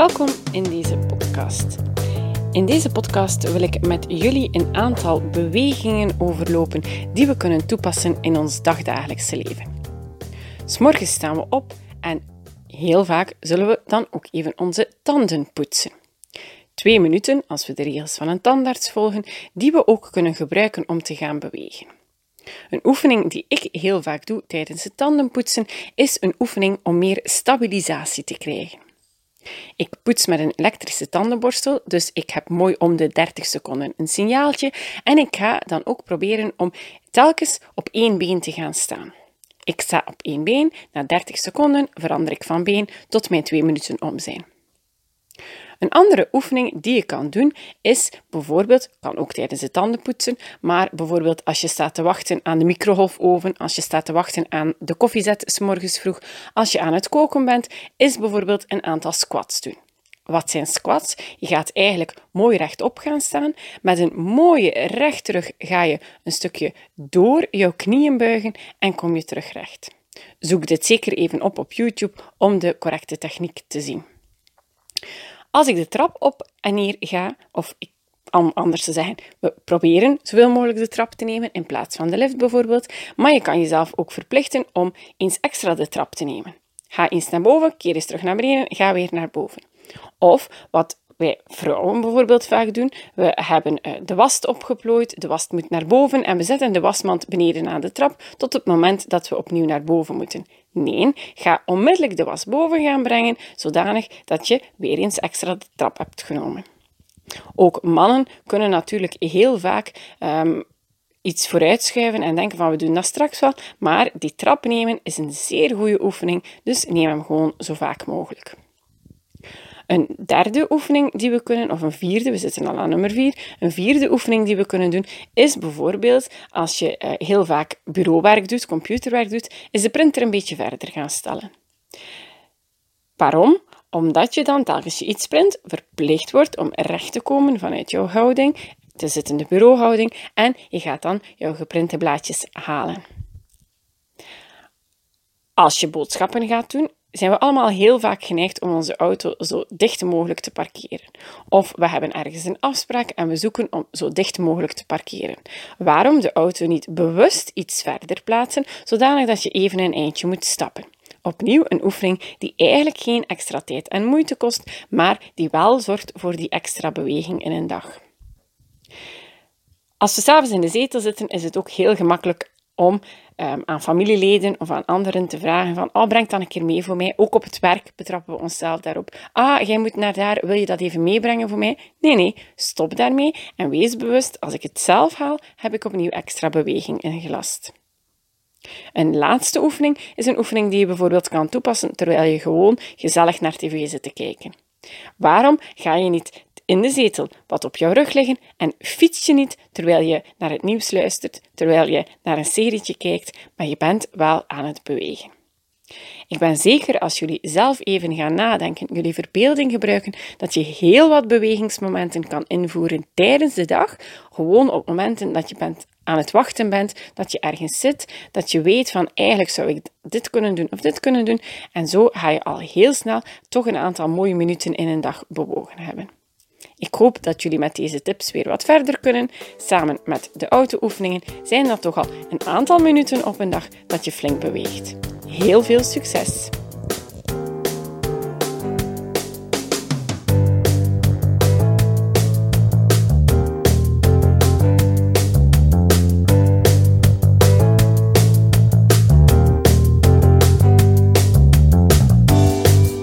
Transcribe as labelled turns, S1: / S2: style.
S1: Welkom in deze podcast. In deze podcast wil ik met jullie een aantal bewegingen overlopen die we kunnen toepassen in ons dagdagelijkse leven. S'morgens staan we op en heel vaak zullen we dan ook even onze tanden poetsen. Twee minuten, als we de regels van een tandarts volgen, die we ook kunnen gebruiken om te gaan bewegen. Een oefening die ik heel vaak doe tijdens het tandenpoetsen is een oefening om meer stabilisatie te krijgen. Ik poets met een elektrische tandenborstel, dus ik heb mooi om de 30 seconden een signaaltje en ik ga dan ook proberen om telkens op één been te gaan staan. Ik sta op één been, na 30 seconden verander ik van been tot mijn twee minuten om zijn. Een andere oefening die je kan doen is bijvoorbeeld, kan ook tijdens het tandenpoetsen, maar bijvoorbeeld als je staat te wachten aan de microgolfoven, als je staat te wachten aan de koffiezet s morgens vroeg, als je aan het koken bent, is bijvoorbeeld een aantal squats doen. Wat zijn squats? Je gaat eigenlijk mooi rechtop gaan staan. Met een mooie rechterrug ga je een stukje door jouw knieën buigen en kom je terug recht. Zoek dit zeker even op op YouTube om de correcte techniek te zien. Als ik de trap op en neer ga, of ik, om anders te zeggen, we proberen zoveel mogelijk de trap te nemen in plaats van de lift bijvoorbeeld, maar je kan jezelf ook verplichten om eens extra de trap te nemen. Ga eens naar boven, keer eens terug naar beneden, ga weer naar boven. Of wat wij vrouwen bijvoorbeeld vaak doen. We hebben eh, de was opgeplooid, de was moet naar boven en we zetten de wasmand beneden aan de trap tot het moment dat we opnieuw naar boven moeten. Nee, ga onmiddellijk de was boven gaan brengen, zodanig dat je weer eens extra de trap hebt genomen. Ook mannen kunnen natuurlijk heel vaak um, iets vooruitschuiven en denken van we doen dat straks wel, maar die trap nemen is een zeer goede oefening, dus neem hem gewoon zo vaak mogelijk. Een derde oefening die we kunnen, of een vierde, we zitten al aan nummer vier, een vierde oefening die we kunnen doen, is bijvoorbeeld als je uh, heel vaak bureauwerk doet, computerwerk doet, is de printer een beetje verder gaan stellen. Waarom? Omdat je dan, telkens je iets print, verplicht wordt om recht te komen vanuit jouw houding, de bureauhouding, en je gaat dan jouw geprinte blaadjes halen. Als je boodschappen gaat doen, zijn we allemaal heel vaak geneigd om onze auto zo dicht mogelijk te parkeren. Of we hebben ergens een afspraak en we zoeken om zo dicht mogelijk te parkeren. Waarom de auto niet bewust iets verder plaatsen, zodanig dat je even een eindje moet stappen? Opnieuw een oefening die eigenlijk geen extra tijd en moeite kost, maar die wel zorgt voor die extra beweging in een dag. Als we s'avonds in de zetel zitten, is het ook heel gemakkelijk om um, aan familieleden of aan anderen te vragen van, oh, breng dan een keer mee voor mij. Ook op het werk betrappen we onszelf daarop. Ah, jij moet naar daar, wil je dat even meebrengen voor mij? Nee, nee, stop daarmee en wees bewust, als ik het zelf haal, heb ik opnieuw extra beweging ingelast. Een laatste oefening is een oefening die je bijvoorbeeld kan toepassen terwijl je gewoon gezellig naar tv zit te kijken. Waarom ga je niet in de zetel wat op jouw rug liggen en fiets je niet terwijl je naar het nieuws luistert, terwijl je naar een serietje kijkt, maar je bent wel aan het bewegen. Ik ben zeker als jullie zelf even gaan nadenken, jullie verbeelding gebruiken, dat je heel wat bewegingsmomenten kan invoeren tijdens de dag. Gewoon op momenten dat je bent aan het wachten bent, dat je ergens zit, dat je weet van eigenlijk zou ik dit kunnen doen of dit kunnen doen. En zo ga je al heel snel toch een aantal mooie minuten in een dag bewogen hebben. Ik hoop dat jullie met deze tips weer wat verder kunnen. Samen met de auto-oefeningen zijn dat toch al een aantal minuten op een dag dat je flink beweegt. Heel veel succes!